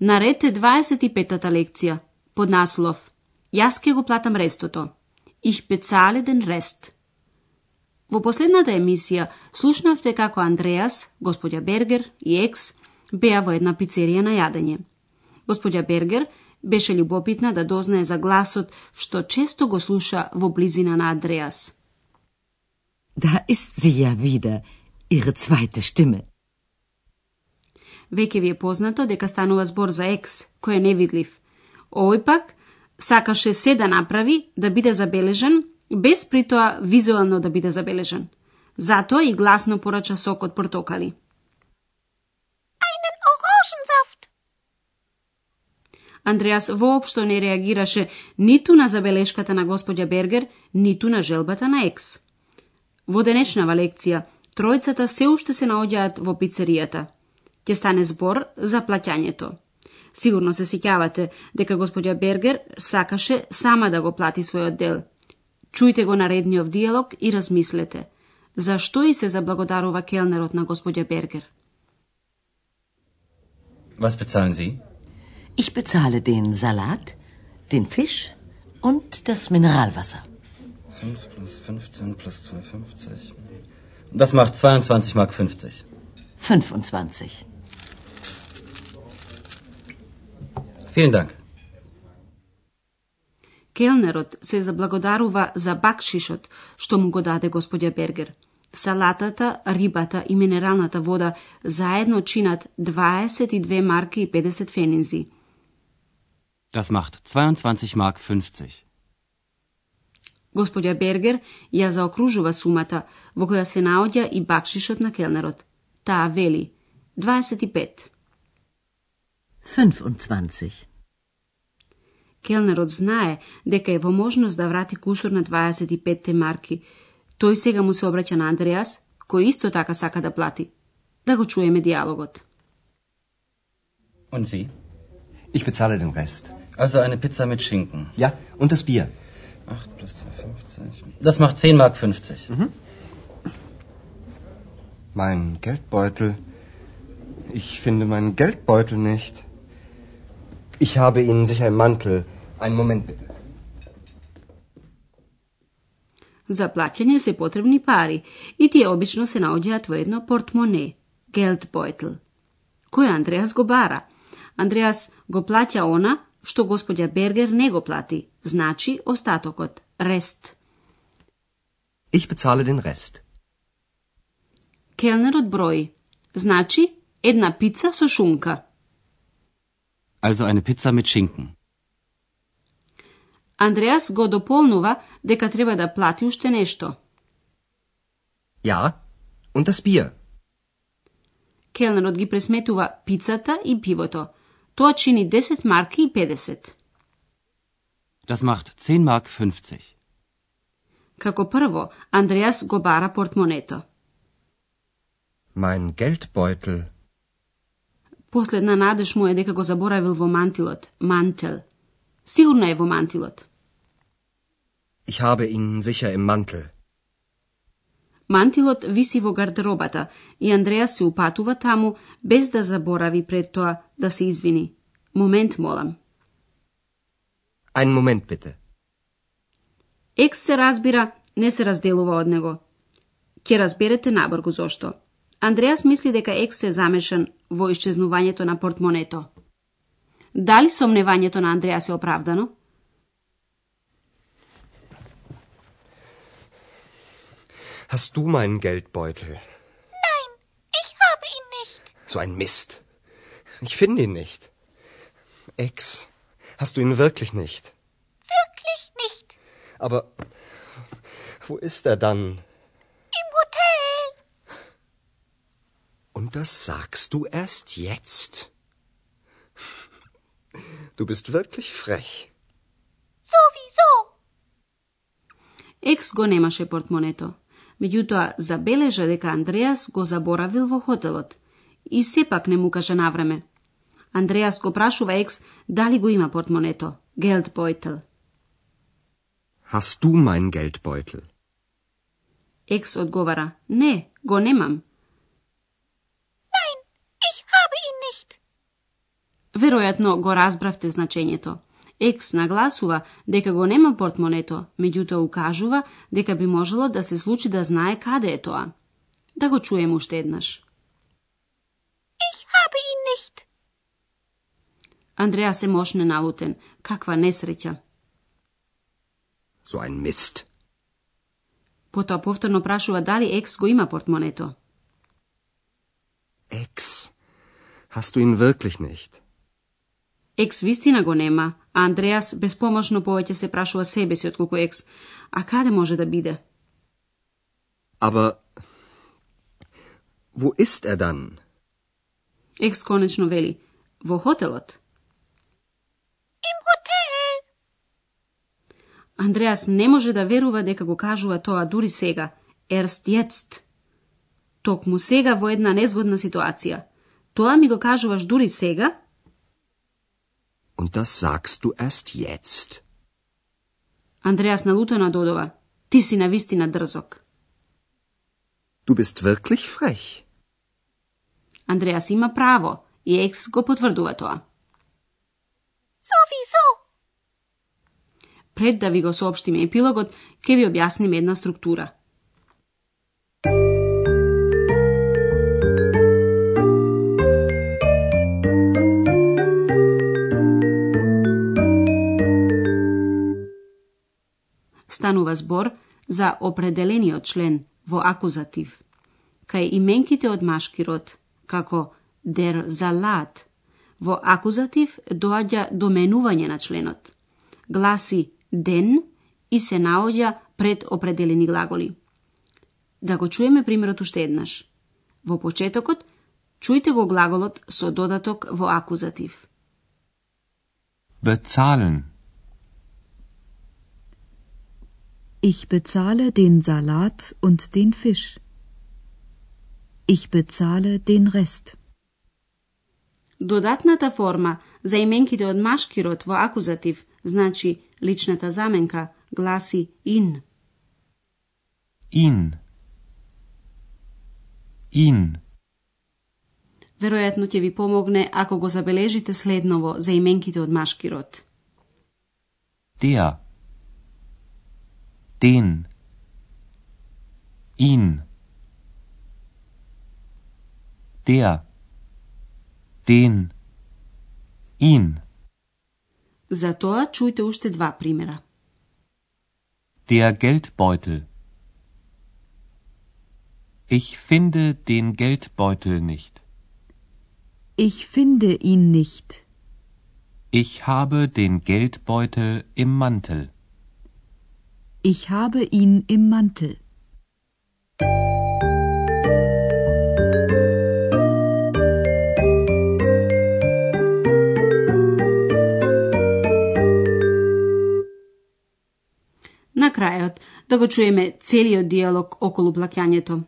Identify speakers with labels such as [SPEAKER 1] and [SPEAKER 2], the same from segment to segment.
[SPEAKER 1] Наред е 25-та лекција, под наслов Јас ке го платам рестото. Их пецале ден рест. Во последната емисија слушнавте како Андреас, господја Бергер и Екс беа во една пицерија на јадење. Господја Бергер беше љубопитна да дознае за гласот што често го слуша во близина на Андреас.
[SPEAKER 2] Da ist sie ja wieder, ihre zweite Stimme.
[SPEAKER 1] Веќе ви е познато дека станува збор за екс, кој е невидлив. Овој пак сакаше се да направи да биде забележан, без при тоа визуелно да биде забележан. Затоа и гласно порача сок од портокали.
[SPEAKER 3] Einen Orangensaft.
[SPEAKER 1] Андреас воопшто не реагираше ниту на забелешката на господја Бергер, ниту на желбата на екс. Во денешнава лекција, тројцата се уште се наоѓаат во пицеријата. Ќе стане збор за плаќањето. Сигурно се сеќавате дека господја Бергер сакаше сама да го плати својот дел. Чујте го наредниот диалог и размислете. Зашто и се заблагодарува келнерот на господја Бергер?
[SPEAKER 4] Was bezahlen Sie?
[SPEAKER 2] Ich bezahle den Salat, den Fisch und das Mineralwasser.
[SPEAKER 4] 5 plus 15 plus 2,50. Das macht 22 Mark 50.
[SPEAKER 2] 25.
[SPEAKER 4] Vielen Dank.
[SPEAKER 1] Келнерот се заблагодарува за бакшишот што му го даде господја Бергер. Салатата, рибата и минералната вода заедно чинат 22 марки и 50 фенинзи.
[SPEAKER 4] Das macht 22 Mark 50.
[SPEAKER 1] Господја Бергер ја заокружува сумата, во која се наоѓа и бакшишот на келнерот. Таа вели 25.
[SPEAKER 2] 25.
[SPEAKER 1] Келнерот знае дека е во можност да врати кусур на 25 марки. Тој сега му се обраќа на Андреас, кој исто така сака да плати. Да го чуеме диалогот.
[SPEAKER 4] Und Sie?
[SPEAKER 5] Ich bezahle den Rest.
[SPEAKER 4] Also eine Pizza mit Schinken.
[SPEAKER 5] Ja, und das Bier.
[SPEAKER 4] 8 plus 2,50. Das macht 10 Mark 50.
[SPEAKER 5] Mein Geldbeutel. Ich finde meinen Geldbeutel nicht. Ich habe Ihnen sicher im Mantel. Einen Moment bitte.
[SPEAKER 1] За плаќање се потребни пари и тие обично се наоѓаат во едно портмоне, гелдбойтл. Кој Андреас го бара? Андреас го плаќа она што господја Бергер не го плати, значи остатокот, рест.
[SPEAKER 5] Ich bezahle den Rest.
[SPEAKER 1] Келнерот брои, значи една пица со шунка.
[SPEAKER 4] Also eine Pizza mit Schinken.
[SPEAKER 1] Андреас го дополнува дека треба да плати уште нешто.
[SPEAKER 5] Ja, und das Bier.
[SPEAKER 1] Келнерот ги пресметува пицата и пивото. Тоа чини 10 марки и 50.
[SPEAKER 4] Das macht 10 Mark 50.
[SPEAKER 1] Како прво, Андреас го бара портмонето.
[SPEAKER 5] Mein Geldbeutel.
[SPEAKER 1] Последна надеж му е дека го заборавил во мантилот, мантел. Сигурно е во мантилот.
[SPEAKER 5] Ich habe ihn sicher im Mantel.
[SPEAKER 1] Мантилот виси во гардеробата и Андреас се упатува таму без да заборави пред тоа да се извини. Момент, молам.
[SPEAKER 5] Einen Moment bitte.
[SPEAKER 1] Екс се разбира, не се разделува од него. Ке разберете набргу зошто. Андреас мисли дека Екс е замешан во исчезнувањето на портмонето. Дали сомневањето на Андреас е оправдано?
[SPEAKER 5] Hast du meinen Geldbeutel?
[SPEAKER 3] Nein, ich habe ihn nicht.
[SPEAKER 5] So ein Mist. Ich finde ihn nicht. Ex, hast du ihn wirklich nicht?
[SPEAKER 3] Wirklich nicht.
[SPEAKER 5] Aber wo ist er dann? Und das sagst du erst jetzt? Du bist wirklich frech.
[SPEAKER 3] Sowieso.
[SPEAKER 1] Екс го немаше портмонето. Меѓутоа, забележа дека Андреас го заборавил во хотелот и сепак не му кажа навреме. Андреас го прашува Екс дали го има портмонето, Geldbeutel.
[SPEAKER 5] Hast du mein Geldbeutel?
[SPEAKER 1] Екс одговара, не, го немам.
[SPEAKER 3] Nein, ich habe ihn nicht.
[SPEAKER 1] Веројатно го разбравте значењето. Екс нагласува дека го нема портмонето, меѓутоа укажува дека би можело да се случи да знае каде е тоа. Да го чуем уште еднаш.
[SPEAKER 3] Ich habe ihn nicht.
[SPEAKER 1] Андреа се мошне налутен. Каква несреќа.
[SPEAKER 5] So ein Mist.
[SPEAKER 1] Потоа повторно прашува дали Екс го има портмонето.
[SPEAKER 5] Ex. Hast du ihn wirklich nicht?
[SPEAKER 1] Екс вистина го нема, а Андреас безпомошно повеќе се прашува себе си отколку Екс. А каде може да биде?
[SPEAKER 5] Aber wo ist er dann?
[SPEAKER 1] Екс конечно вели. Во хотелот.
[SPEAKER 3] Im Hotel.
[SPEAKER 1] Андреас не може да верува дека го кажува тоа дури сега. Erst jetzt. Токму сега во една незгодна ситуација. Тоа ми го кажуваш дури сега?
[SPEAKER 5] Und das sagst du erst jetzt.
[SPEAKER 1] Андреас налутено додова. Ти си на вистина дрзок.
[SPEAKER 5] Du bist wirklich frech.
[SPEAKER 1] Андреас има право и Екс го потврдува тоа.
[SPEAKER 3] Sowieso.
[SPEAKER 1] Пред да ви го соопштиме епилогот, ќе ви објасниме една структура. Станува збор за определениот член во акузатив. Кај именките од машки род, како der Zalat“ во акузатив доаѓа доменување на членот. Гласи den и се наоѓа пред определени глаголи. Да го чуеме примерот уште еднаш. Во почетокот, чујте го глаголот со додаток во акузатив.
[SPEAKER 6] Bezahlen.
[SPEAKER 7] Ich bezahle den Salat und den Fisch. Ich bezahle den Rest.
[SPEAKER 1] Додатната форма за именките од машки род во акузатив, значи личната заменка, гласи in.
[SPEAKER 6] Ihn. Ihn.
[SPEAKER 1] Веројатно ќе ви помогне ако го забележите следново за именките од машки род.
[SPEAKER 6] Der. Den. Ihn. Der. Den. Ihn.
[SPEAKER 1] За тоа чујте уште два примера.
[SPEAKER 6] Der Geldbeutel. Ich finde den Geldbeutel nicht.
[SPEAKER 7] Ich finde ihn nicht.
[SPEAKER 6] Ich habe den Geldbeutel im Mantel.
[SPEAKER 7] Ich habe ihn im Mantel.
[SPEAKER 1] На крајот, да го чуеме целиот диалог околу плаќањето.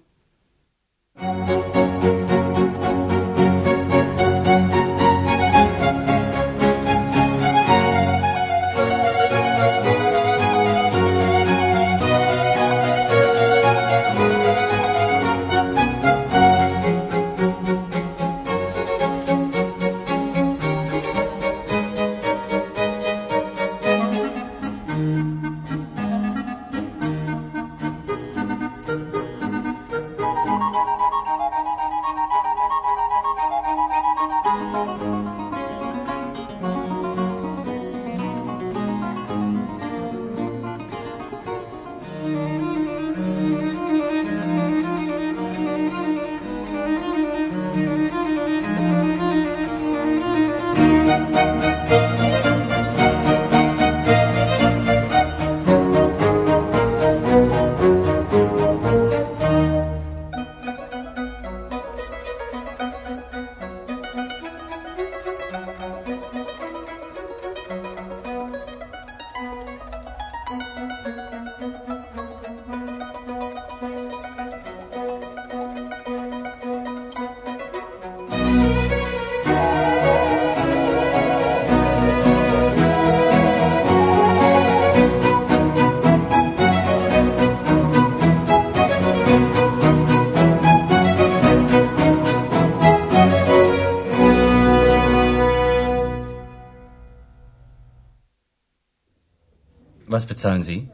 [SPEAKER 4] bezahlen Sie?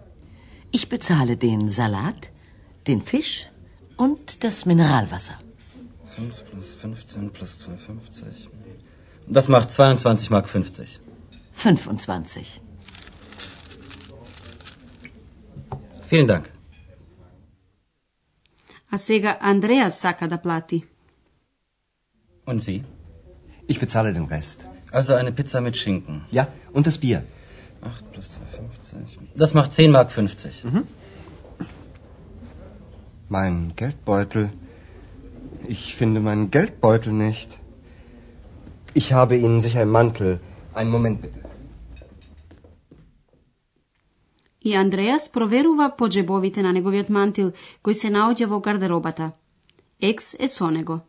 [SPEAKER 2] Ich bezahle den Salat, den Fisch und das Mineralwasser.
[SPEAKER 4] 5 plus 15 plus 2,50. Das macht 22 Mark 50.
[SPEAKER 2] 25.
[SPEAKER 4] Vielen Dank.
[SPEAKER 1] A sega Andreas saka da plati.
[SPEAKER 4] Und Sie?
[SPEAKER 5] Ich bezahle den Rest.
[SPEAKER 4] Also eine Pizza mit Schinken.
[SPEAKER 5] Ja, und das Bier.
[SPEAKER 4] 8 plus 2,50. Das macht 10 Mark 50.
[SPEAKER 5] Mein Geldbeutel. Ich finde meinen Geldbeutel nicht. Ich habe Ihnen sicher einen Mantel. Einen Moment bitte.
[SPEAKER 1] И Андреас проверува по джебовите на неговиот мантил, кој се наоѓа во гардеробата. Екс е со него.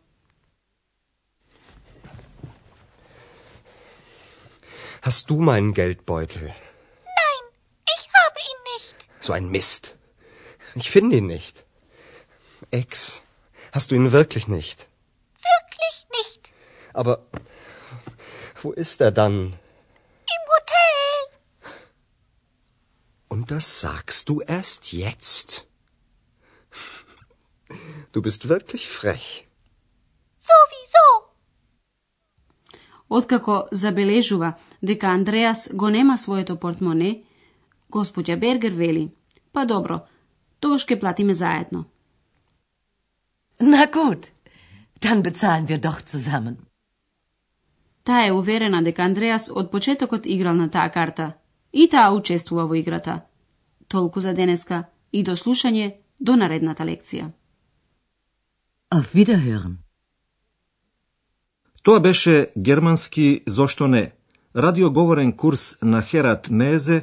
[SPEAKER 5] Hast du meinen Geldbeutel? So ein Mist. Ich finde ihn nicht. Ex, hast du ihn wirklich nicht?
[SPEAKER 3] Wirklich nicht.
[SPEAKER 5] Aber wo ist er dann?
[SPEAKER 3] Im Hotel.
[SPEAKER 5] Und das sagst du erst jetzt? Du bist wirklich frech.
[SPEAKER 3] Sowieso.
[SPEAKER 1] Откако забележува дека Андреас го нема своето портмоне, господја Бергер вели, па добро, тогаш ќе платиме заедно.
[SPEAKER 2] Na gut, dann bezahlen wir doch zusammen.
[SPEAKER 1] Таа е уверена дека Андреас од почетокот играл на таа карта и таа учествува во играта. Толку за денеска и до слушање до наредната лекција.
[SPEAKER 2] Auf Wiederhören.
[SPEAKER 8] Тоа беше германски зошто не, радиоговорен курс на Херат Мезе